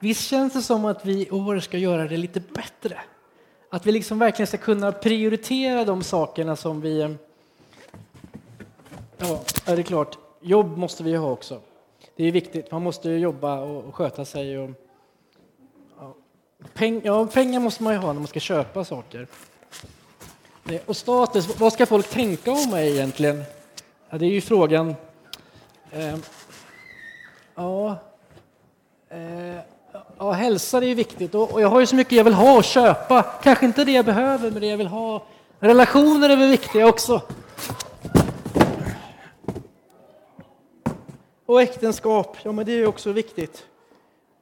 visst känns det som att vi i år ska göra det lite bättre? Att vi liksom verkligen ska kunna prioritera de sakerna som vi... Eh, ja, är det klart, jobb måste vi ha också. Det är viktigt, man måste jobba och sköta sig. Och, ja, peng, ja, pengar måste man ju ha när man ska köpa saker. Och status, vad ska folk tänka om mig egentligen? Ja, det är ju frågan. Ehm, ja, eh, ja, hälsa är ju viktigt och, och, jag har ju så mycket jag vill ha och köpa. Kanske inte det jag behöver, men det jag vill ha. Relationer är väl viktiga också. Och äktenskap, ja men det är också viktigt.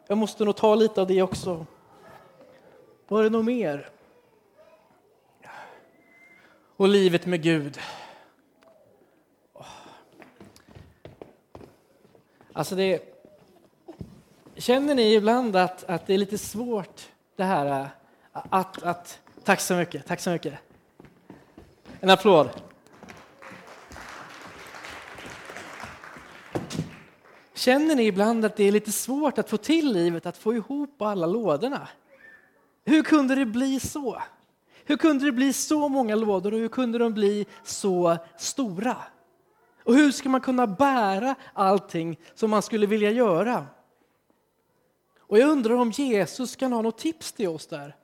Jag måste nog ta lite av det också. Var det något mer? Och livet med Gud. Alltså det, känner ni ibland att, att det är lite svårt det här äh, att, att... Tack så mycket, tack så mycket. En applåd. Känner ni ibland att det är lite svårt att få till livet, att få ihop alla lådorna? Hur kunde det bli så? Hur kunde det bli så många lådor och hur kunde de bli så stora? Och hur ska man kunna bära allting som man skulle vilja göra? Och jag undrar om Jesus kan ha något tips till oss där.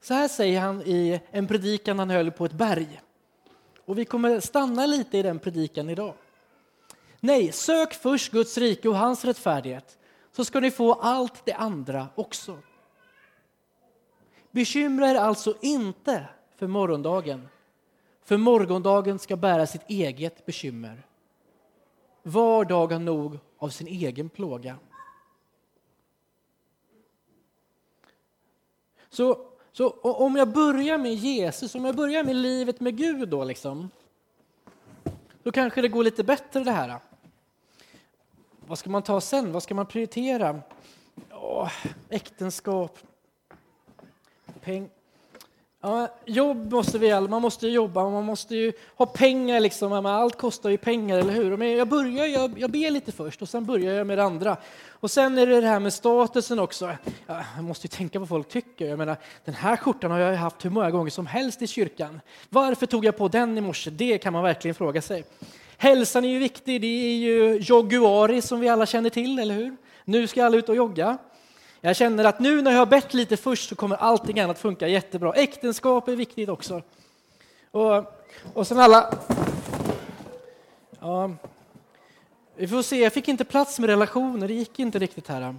Så här säger han i en predikan han höll på ett berg. Och vi kommer stanna lite i den predikan idag. Nej, sök först Guds rike och hans rättfärdighet så ska ni få allt det andra också. Bekymra er alltså inte för morgondagen, för morgondagen ska bära sitt eget bekymmer. Var dag har nog av sin egen plåga. Så, så om jag börjar med Jesus, om jag börjar med livet med Gud då liksom, då kanske det går lite bättre det här. Vad ska man ta sen? Vad ska man prioritera? Åh, äktenskap, peng. Ja, jobb måste vi alla, man måste jobba, man måste ju ha pengar liksom, allt kostar ju pengar, eller hur? Men jag börjar, jag, jag ber lite först och sen börjar jag med det andra. Och sen är det det här med statusen också. Ja, jag måste ju tänka vad folk tycker. Jag menar, den här skjortan har jag haft hur många gånger som helst i kyrkan. Varför tog jag på den i morse? Det kan man verkligen fråga sig. Hälsan är ju viktig, det är ju jogguari som vi alla känner till, eller hur? Nu ska alla ut och jogga. Jag känner att nu när jag har bett lite först så kommer allting annat funka jättebra. Äktenskap är viktigt också. Och, och sen alla... Ja, vi får se, jag fick inte plats med relationer, det gick inte riktigt här.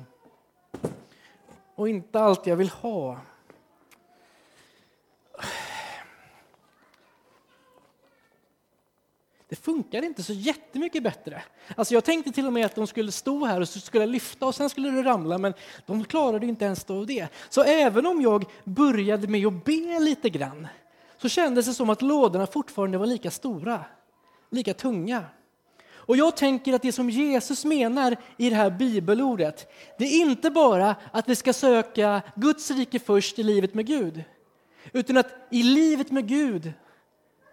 Och inte allt jag vill ha. Det funkar inte så jättemycket bättre. Alltså jag tänkte till och med att de skulle stå här och så skulle lyfta och sen skulle det ramla, men de klarade inte ens av det. Så även om jag började med att be lite grann så kändes det som att lådorna fortfarande var lika stora, lika tunga. Och jag tänker att det som Jesus menar i det här bibelordet, det är inte bara att vi ska söka Guds rike först i livet med Gud, utan att i livet med Gud,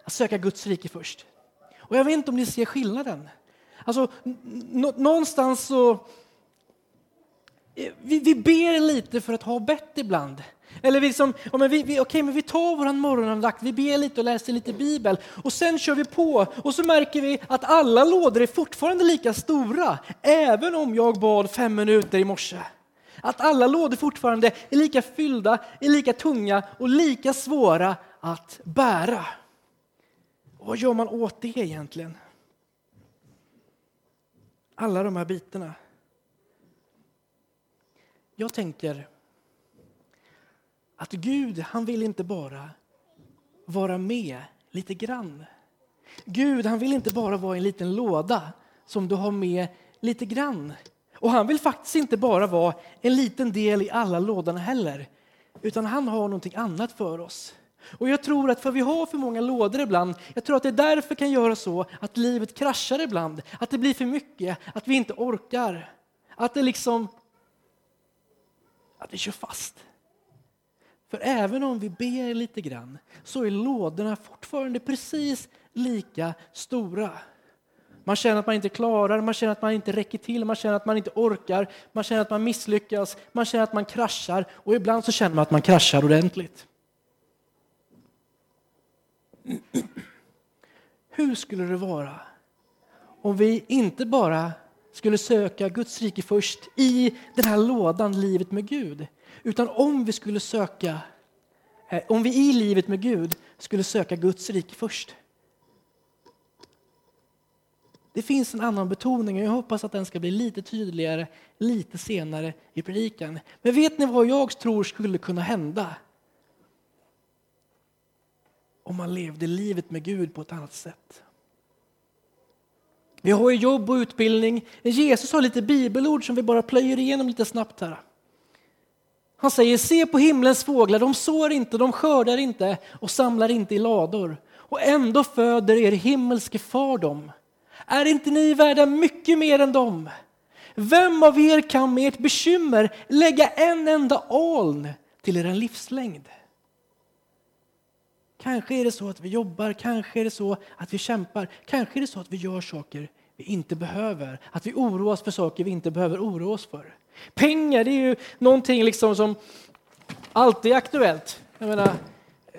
att söka Guds rike först. Och jag vet inte om ni ser skillnaden. Alltså, någonstans så... Eh, vi, vi ber lite för att ha bett ibland. Eller vi, liksom, ja, men vi, vi, okay, men vi tar vår morgonandakt, vi ber lite och läser lite bibel och sen kör vi på och så märker vi att alla lådor är fortfarande lika stora, även om jag bad fem minuter i morse. Att alla lådor fortfarande är lika fyllda, är lika tunga och lika svåra att bära. Vad gör man åt det egentligen? Alla de här bitarna. Jag tänker att Gud, han vill inte bara vara med lite grann. Gud, han vill inte bara vara en liten låda som du har med lite grann. Och han vill faktiskt inte bara vara en liten del i alla lådorna heller, utan han har någonting annat för oss. Och jag tror att för vi har för många lådor ibland, jag tror att det därför kan göra så att livet kraschar ibland, att det blir för mycket, att vi inte orkar. Att det liksom, att vi kör fast. För även om vi ber lite grann så är lådorna fortfarande precis lika stora. Man känner att man inte klarar, man känner att man inte räcker till, man känner att man inte orkar, man känner att man misslyckas, man känner att man kraschar och ibland så känner man att man kraschar ordentligt. Hur skulle det vara om vi inte bara skulle söka Guds rike först i den här lådan, livet med Gud, utan om vi skulle söka, eh, om vi i livet med Gud skulle söka Guds rike först. Det finns en annan betoning och jag hoppas att den ska bli lite tydligare lite senare i predikan. Men vet ni vad jag tror skulle kunna hända? Om man levde livet med Gud på ett annat sätt. Vi har ju jobb och utbildning. Jesus har lite bibelord som vi bara plöjer igenom lite snabbt här. Han säger, se på himlens fåglar, de sår inte, de skördar inte och samlar inte i lador. Och ändå föder er himmelske far dem. Är inte ni värda mycket mer än dem? Vem av er kan med ert bekymmer lägga en enda aln till er livslängd? Kanske är det så att vi jobbar, kanske är det så att vi kämpar, kanske är det så att vi gör saker vi inte behöver, att vi oroar oss för saker vi inte behöver oroa oss för. Pengar det är ju någonting liksom som alltid är aktuellt. Jag menar,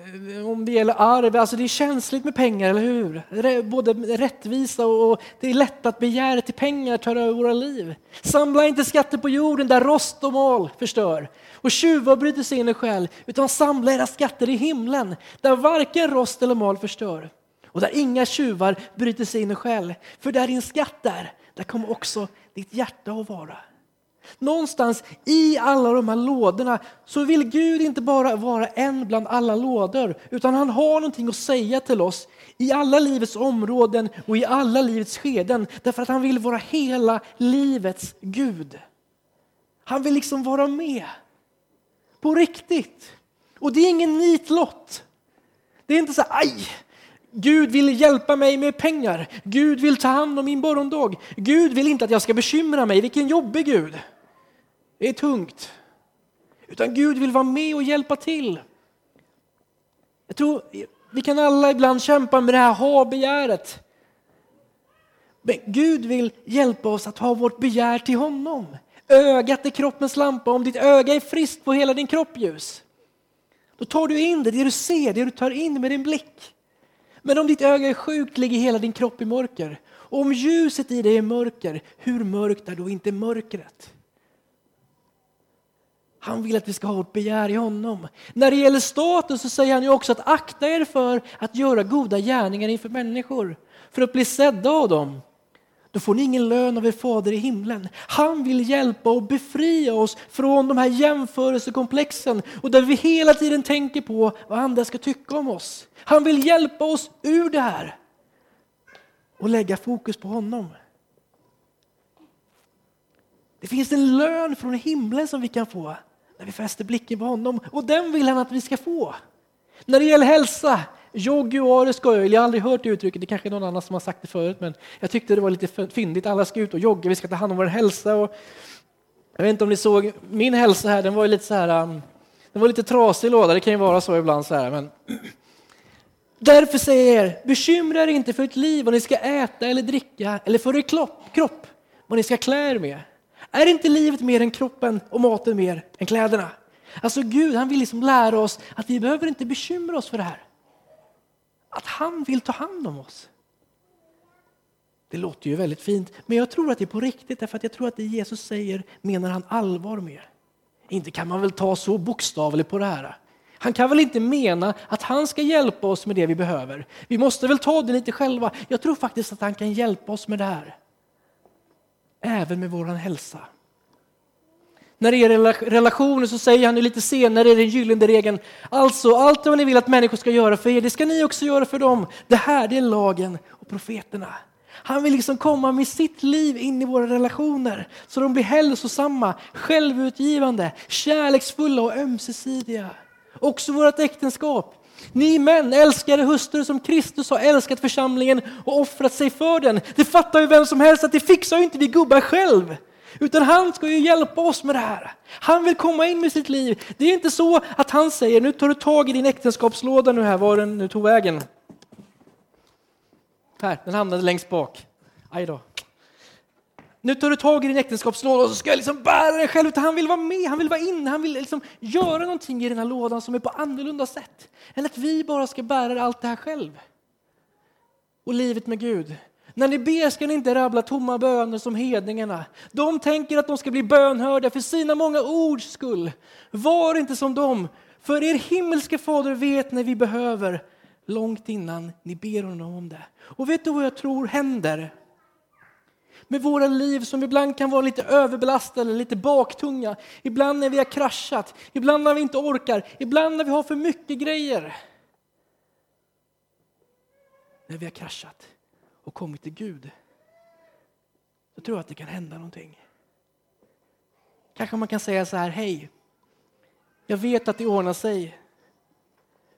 Eh, om det gäller arv, alltså det är känsligt med pengar, eller hur? Både rättvisa och det är lätt att begäret till pengar tar över våra liv. Samla inte skatter på jorden där rost och mal förstör och tjuvar bryter sig in i själ, utan samla era skatter i himlen där varken rost eller mal förstör och där inga tjuvar bryter sig in i själ. För där din skatt är, där kommer också ditt hjärta att vara. Någonstans i alla de här lådorna så vill Gud inte bara vara en bland alla lådor utan han har någonting att säga till oss i alla livets områden och i alla livets skeden därför att han vill vara hela livets Gud. Han vill liksom vara med. På riktigt. Och det är ingen nitlott. Det är inte så här, aj, Gud vill hjälpa mig med pengar. Gud vill ta hand om min morgondag. Gud vill inte att jag ska bekymra mig. Vilken jobbig Gud. Det är tungt. Utan Gud vill vara med och hjälpa till. Jag tror vi kan alla ibland kämpa med det här ha-begäret. Men Gud vill hjälpa oss att ha vårt begär till honom. Ögat är kroppens lampa. Om ditt öga är friskt på hela din kropp ljus. Då tar du in det, det du ser, det du tar in med din blick. Men om ditt öga är sjukt ligger hela din kropp i mörker. Och om ljuset i dig är mörker, hur mörkt är då inte mörkret? Han vill att vi ska ha vårt begär i honom. När det gäller staten så säger han ju också att akta er för att göra goda gärningar inför människor, för att bli sedda av dem. Då får ni ingen lön av er fader i himlen. Han vill hjälpa och befria oss från de här jämförelsekomplexen och där vi hela tiden tänker på vad andra ska tycka om oss. Han vill hjälpa oss ur det här och lägga fokus på honom. Det finns en lön från himlen som vi kan få när vi fäster blicken på honom och den vill han att vi ska få. När det gäller hälsa, Jaguarer skojar, jag har aldrig hört det uttrycket, det kanske är någon annan som har sagt det förut, men jag tyckte det var lite fyndigt. Alla ska ut och jogga, vi ska ta hand om vår hälsa. Och jag vet inte om ni såg, min hälsa här, den var lite så här, um, den var lite trasig låda, det kan ju vara så ibland så här, men Därför säger jag er, bekymra er inte för ert liv, vad ni ska äta eller dricka, eller för er kropp, vad ni ska klä er med. Är inte livet mer än kroppen och maten mer än kläderna? Alltså Gud, han vill liksom lära oss att vi behöver inte bekymra oss för det här att han vill ta hand om oss. Det låter ju väldigt fint, men jag tror att det är på riktigt därför att jag tror att det Jesus säger menar han allvar med. Inte kan man väl ta så bokstavligt på det här. Han kan väl inte mena att han ska hjälpa oss med det vi behöver. Vi måste väl ta det lite själva. Jag tror faktiskt att han kan hjälpa oss med det här. Även med vår hälsa. När det gäller relationer så säger han lite senare i den gyllene regeln, alltså allt vad ni vill att människor ska göra för er, det ska ni också göra för dem. Det här det är lagen och profeterna. Han vill liksom komma med sitt liv in i våra relationer så de blir hälsosamma, självutgivande, kärleksfulla och ömsesidiga. Också vårt äktenskap. Ni män, älskade hustru som Kristus har älskat församlingen och offrat sig för den. Det fattar ju vem som helst att det fixar ju inte vi gubbar själv. Utan han ska ju hjälpa oss med det här. Han vill komma in med sitt liv. Det är inte så att han säger, nu tar du tag i din äktenskapslåda nu här, var den nu tog vägen. Här, den hamnade längst bak. aj då. Nu tar du tag i din äktenskapslåda och så ska jag liksom bära den själv. Utan han vill vara med, han vill vara inne, han vill liksom göra någonting i den här lådan som är på annorlunda sätt. Än att vi bara ska bära allt det här själv. Och livet med Gud. När ni ber ska ni inte rabbla tomma böner som hedningarna. De tänker att de ska bli bönhörda för sina många ords skull. Var inte som dem, för er himmelske fader vet när vi behöver långt innan ni ber honom om det. Och vet du vad jag tror händer? Med våra liv som ibland kan vara lite överbelastade, lite baktunga. Ibland när vi har kraschat, ibland när vi inte orkar, ibland när vi har för mycket grejer. När vi har kraschat och kommit till Gud. Då tror jag att det kan hända någonting. Kanske man kan säga så här, hej, jag vet att det ordnar sig.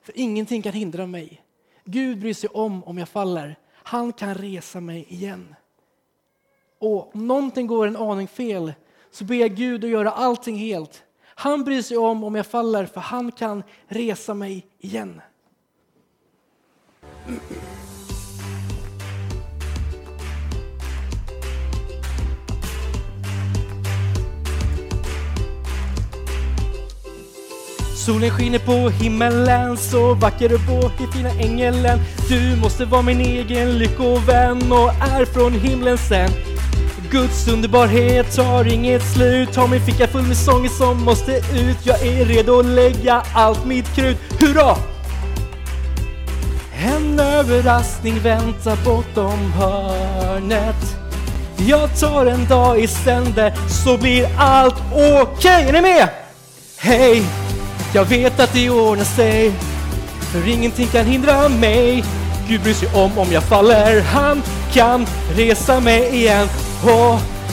För ingenting kan hindra mig. Gud bryr sig om om jag faller. Han kan resa mig igen. Och om någonting går en aning fel så ber jag Gud att göra allting helt. Han bryr sig om om jag faller för han kan resa mig igen. Solen skiner på himmelen så vacker och i fina ängeln Du måste vara min egen lyckovän och är från himlen sen Guds underbarhet tar inget slut Har min ficka full med sånger som måste ut Jag är redo att lägga allt mitt krut Hurra! En överraskning väntar bortom hörnet Jag tar en dag i sänder så blir allt okej. Okay. Är ni med? Hej! Jag vet att det ordnar sig För ingenting kan hindra mig Gud bryr sig om om jag faller Han kan resa mig igen och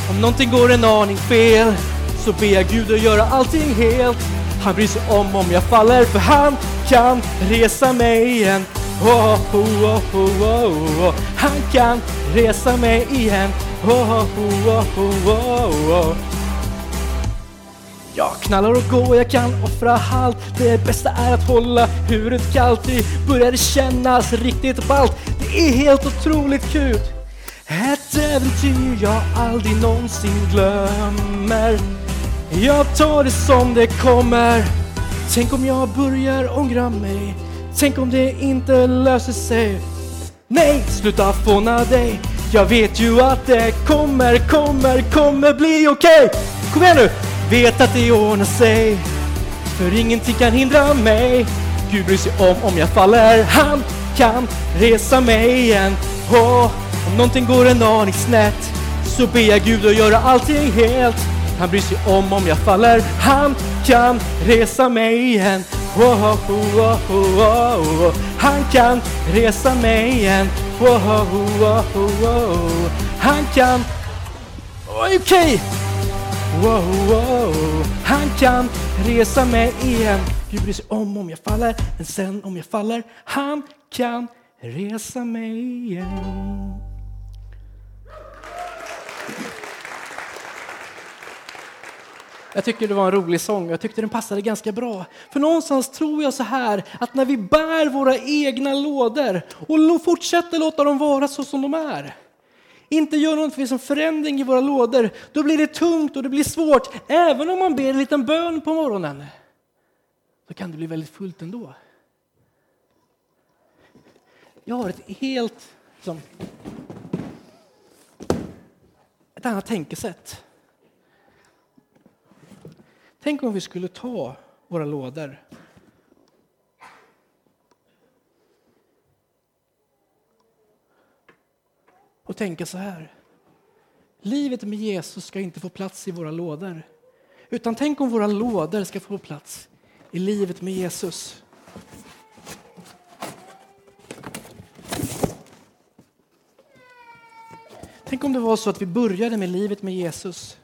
om någonting går en aning fel Så ber jag Gud att göra allting helt Han bryr sig om om jag faller För han kan resa mig igen oh, oh, oh, oh, oh. Han kan resa mig igen oh, oh, oh, oh, oh. Jag knallar och går, jag kan offra allt. Det bästa är att hålla huvudet kallt Det börjar kännas riktigt ballt Det är helt otroligt kul ett äventyr jag aldrig någonsin glömmer. Jag tar det som det kommer. Tänk om jag börjar ångra mig. Tänk om det inte löser sig. Nej, sluta fåna dig. Jag vet ju att det kommer, kommer, kommer bli okej. Okay. Kom igen nu! Vet att det ordnar sig. För ingenting kan hindra mig. Gud bryr sig om om jag faller. Han kan resa mig igen. Oh om någonting går en aning snett Så ber jag Gud att göra allting helt Han bryr sig om om jag faller Han kan resa mig igen oh, oh, oh, oh, oh, oh. Han kan resa mig igen oh, oh, oh, oh, oh. Han kan... Okej! Okay. Han kan resa mig igen. Gud bryr sig om om jag faller, men sen om jag faller, han kan resa mig igen. Jag tycker det var en rolig sång jag tyckte den passade ganska bra. För någonstans tror jag så här att när vi bär våra egna lådor och fortsätter låta dem vara så som de är inte gör någon en förändring i våra lådor, då blir det tungt och det blir svårt. Även om man ber en liten bön på morgonen, så kan det bli väldigt fullt ändå. Jag har ett helt liksom, ett annat tänkesätt. Tänk om vi skulle ta våra lådor och tänka så här. Livet med Jesus ska inte få plats i våra lådor. Utan tänk om våra lådor ska få plats i livet med Jesus. Tänk om det var så att vi började med livet med Jesus.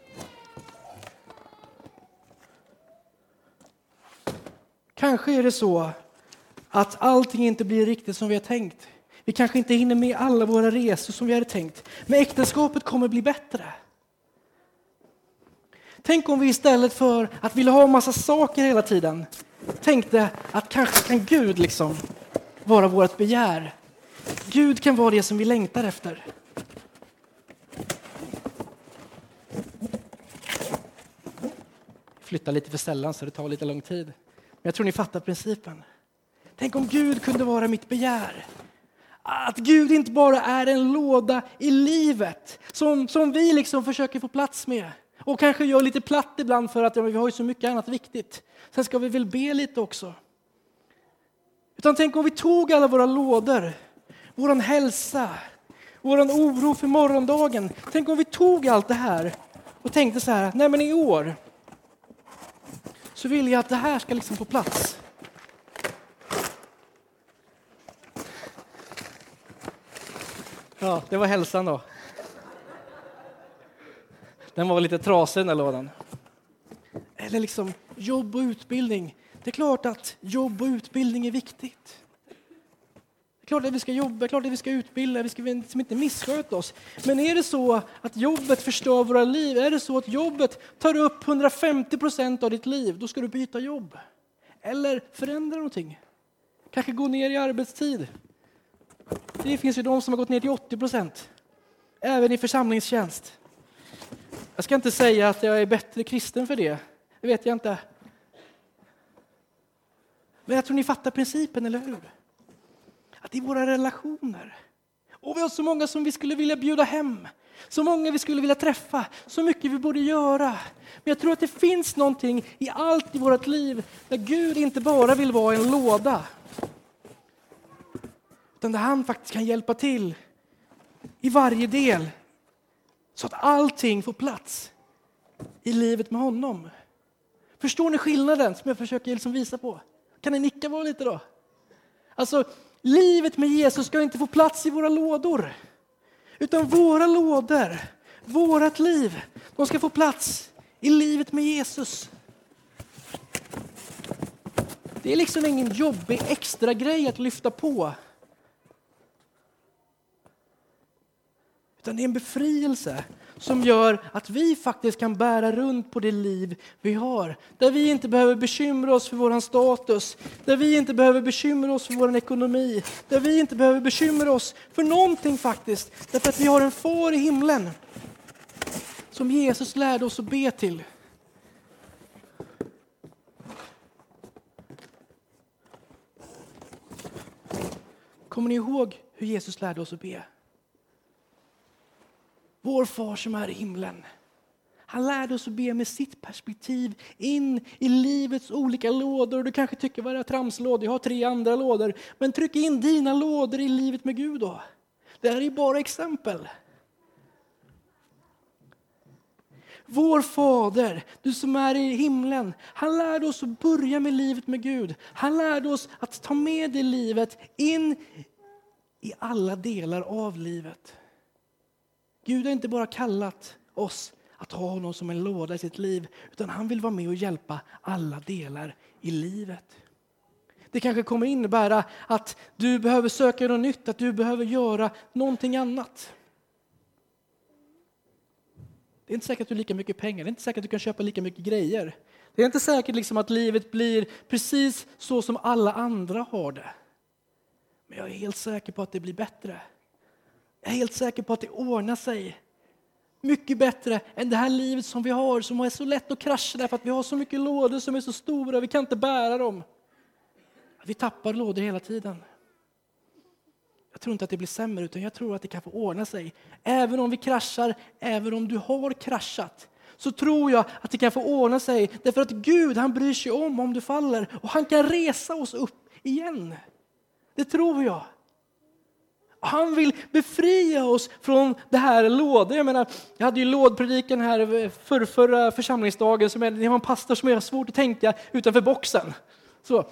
Kanske är det så att allting inte blir riktigt som vi har tänkt. Vi kanske inte hinner med alla våra resor som vi hade tänkt. Men äktenskapet kommer bli bättre. Tänk om vi istället för att vilja ha en massa saker hela tiden tänkte att kanske kan Gud liksom vara vårt begär. Gud kan vara det som vi längtar efter. Flytta lite för sällan så det tar lite lång tid. Men jag tror ni fattar principen. Tänk om Gud kunde vara mitt begär. Att Gud inte bara är en låda i livet som, som vi liksom försöker få plats med. Och kanske gör lite platt ibland för att ja, vi har ju så mycket annat viktigt. Sen ska vi väl be lite också. Utan tänk om vi tog alla våra lådor, vår hälsa, vår oro för morgondagen. Tänk om vi tog allt det här och tänkte så här, nej men i år så vill jag att det här ska liksom få plats. Ja, det var hälsan då. Den var lite trasig den där lådan. Eller liksom jobb och utbildning. Det är klart att jobb och utbildning är viktigt. Det är klart att vi ska jobba, klart att vi ska utbilda, vi ska liksom inte missköta oss. Men är det så att jobbet förstör våra liv, är det så att jobbet tar upp 150 procent av ditt liv, då ska du byta jobb. Eller förändra någonting. Kanske gå ner i arbetstid. Det finns ju de som har gått ner till 80 procent, även i församlingstjänst. Jag ska inte säga att jag är bättre kristen för det, det vet jag inte. Men jag tror ni fattar principen, eller hur? Att i våra relationer, och vi har så många som vi skulle vilja bjuda hem, så många vi skulle vilja träffa, så mycket vi borde göra. Men jag tror att det finns någonting i allt i vårt liv där Gud inte bara vill vara en låda, utan där han faktiskt kan hjälpa till i varje del så att allting får plats i livet med honom. Förstår ni skillnaden som jag försöker liksom visa på? Kan ni nicka bara lite då? Alltså, livet med Jesus ska inte få plats i våra lådor. Utan våra lådor, vårt liv, de ska få plats i livet med Jesus. Det är liksom ingen jobbig extra grej att lyfta på. Utan det är en befrielse som gör att vi faktiskt kan bära runt på det liv vi har. Där vi inte behöver bekymra oss för vår status, där vi inte behöver bekymra oss för vår ekonomi, där vi inte behöver bekymra oss för någonting faktiskt. Därför att vi har en far i himlen som Jesus lärde oss att be till. Kommer ni ihåg hur Jesus lärde oss att be? Vår far som är i himlen. Han lärde oss att be med sitt perspektiv in i livets olika lådor. Du kanske tycker, vad är det tramslådor? Jag har tre andra lådor. Men tryck in dina lådor i livet med Gud då. Det här är bara exempel. Vår Fader, du som är i himlen, han lärde oss att börja med livet med Gud. Han lärde oss att ta med det livet in i alla delar av livet. Gud har inte bara kallat oss att ha honom som en låda i sitt liv, utan han vill vara med och hjälpa alla delar i livet. Det kanske kommer innebära att du behöver söka något nytt, att du behöver göra någonting annat. Det är inte säkert att du har lika mycket pengar, det är inte säkert att du kan köpa lika mycket grejer. Det är inte säkert liksom att livet blir precis så som alla andra har det. Men jag är helt säker på att det blir bättre. Jag är helt säker på att det ordnar sig. Mycket bättre än det här livet som vi har, som är så lätt att krascha därför att vi har så mycket lådor som är så stora, vi kan inte bära dem. Vi tappar lådor hela tiden. Jag tror inte att det blir sämre, utan jag tror att det kan få ordna sig. Även om vi kraschar, även om du har kraschat, så tror jag att det kan få ordna sig. Därför att Gud, han bryr sig om om du faller och han kan resa oss upp igen. Det tror jag. Han vill befria oss från det här lådor. Jag menar, jag hade ju lådpredikan här för förra församlingsdagen, som är, det var en pastor som är svårt att tänka utanför boxen. Så.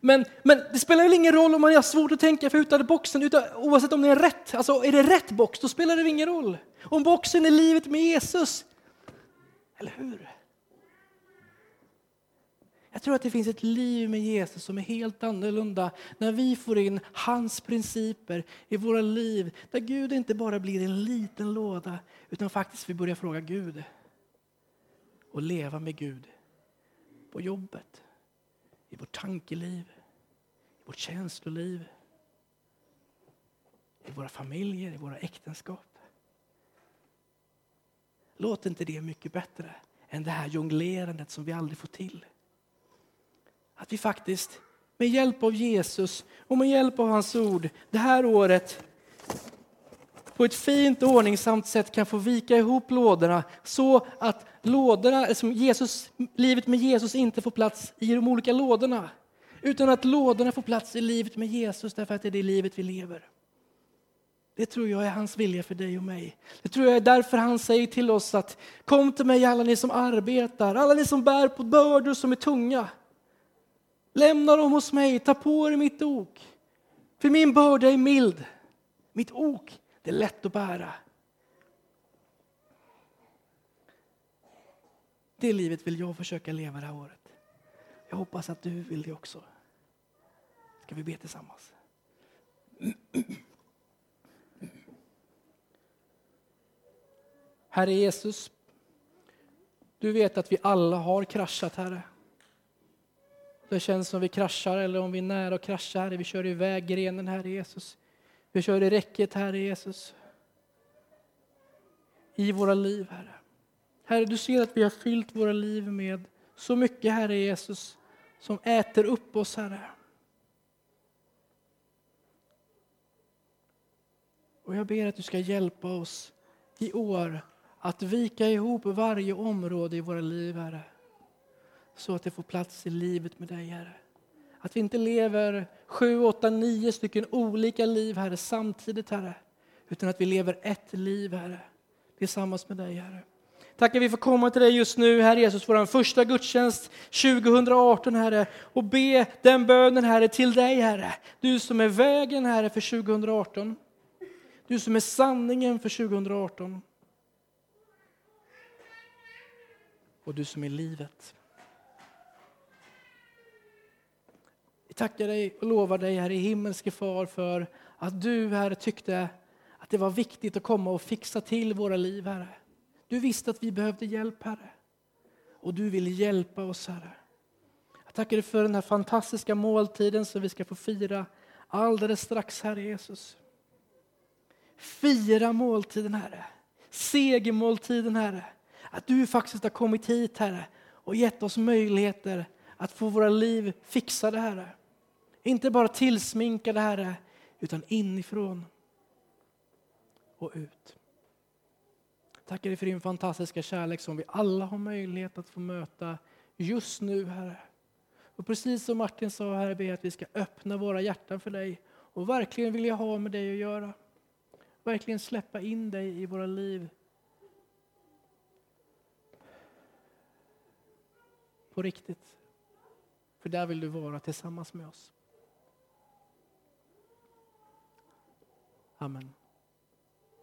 Men, men det spelar väl ingen roll om man har svårt att tänka för utanför boxen, utan, oavsett om det är rätt. Alltså är det rätt box, då spelar det ingen roll. Om boxen är livet med Jesus, eller hur? Jag tror att det finns ett liv med Jesus som är helt annorlunda när vi får in hans principer i våra liv. Där Gud inte bara blir en liten låda utan faktiskt vi börjar fråga Gud och leva med Gud på jobbet, i vårt tankeliv, i vårt känsloliv, i våra familjer, i våra äktenskap. Låt inte det mycket bättre än det här jonglerandet som vi aldrig får till. Att vi faktiskt med hjälp av Jesus och med hjälp av hans ord det här året på ett fint och ordningsamt sätt kan få vika ihop lådorna så att lådorna, som Jesus, livet med Jesus inte får plats i de olika lådorna. Utan att lådorna får plats i livet med Jesus därför att det är det livet vi lever. Det tror jag är hans vilja för dig och mig. Det tror jag är därför han säger till oss att kom till mig alla ni som arbetar, alla ni som bär på bördor som är tunga. Lämna dem hos mig, ta på er mitt ok. För min börda är mild, mitt ok det är lätt att bära. Det livet vill jag försöka leva det här året. Jag hoppas att du vill det också. Ska vi be tillsammans? Herre Jesus, du vet att vi alla har kraschat, Herre. Det känns som vi kraschar eller om vi är nära att krascha, Herre. Vi kör iväg grenen, Herre Jesus. Vi kör i räcket, Herre Jesus. I våra liv, Herre. Herre, du ser att vi har fyllt våra liv med så mycket, Herre Jesus, som äter upp oss, Herre. Och jag ber att du ska hjälpa oss i år att vika ihop varje område i våra liv, Herre. Så att det får plats i livet med dig, Herre. Att vi inte lever sju, åtta, nio stycken olika liv, Herre, samtidigt, Herre. Utan att vi lever ett liv, Herre, tillsammans med dig, Herre. Tack att vi får komma till dig just nu, Herre Jesus, vår första gudstjänst 2018, Herre, och be den bönen, Herre, till dig, Herre. Du som är vägen, Herre, för 2018. Du som är sanningen för 2018. Och du som är livet. Tackar dig och lovar dig, Herre himmelske far, för att du, Herre, tyckte att det var viktigt att komma och fixa till våra liv, Herre. Du visste att vi behövde hjälp, Herre. Och du vill hjälpa oss, Herre. Jag tackar dig för den här fantastiska måltiden som vi ska få fira alldeles strax, Herre Jesus. Fira måltiden, Herre. Segermåltiden, Herre. Att du faktiskt har kommit hit, Herre, och gett oss möjligheter att få våra liv fixade, Herre. Inte bara tillsminkade, Herre, utan inifrån och ut. Tackar dig för din fantastiska kärlek som vi alla har möjlighet att få möta just nu, Herre. Och precis som Martin sa, Herre, ber jag att vi ska öppna våra hjärtan för dig och verkligen vilja ha med dig att göra. Verkligen släppa in dig i våra liv. På riktigt. För där vill du vara tillsammans med oss. Amen.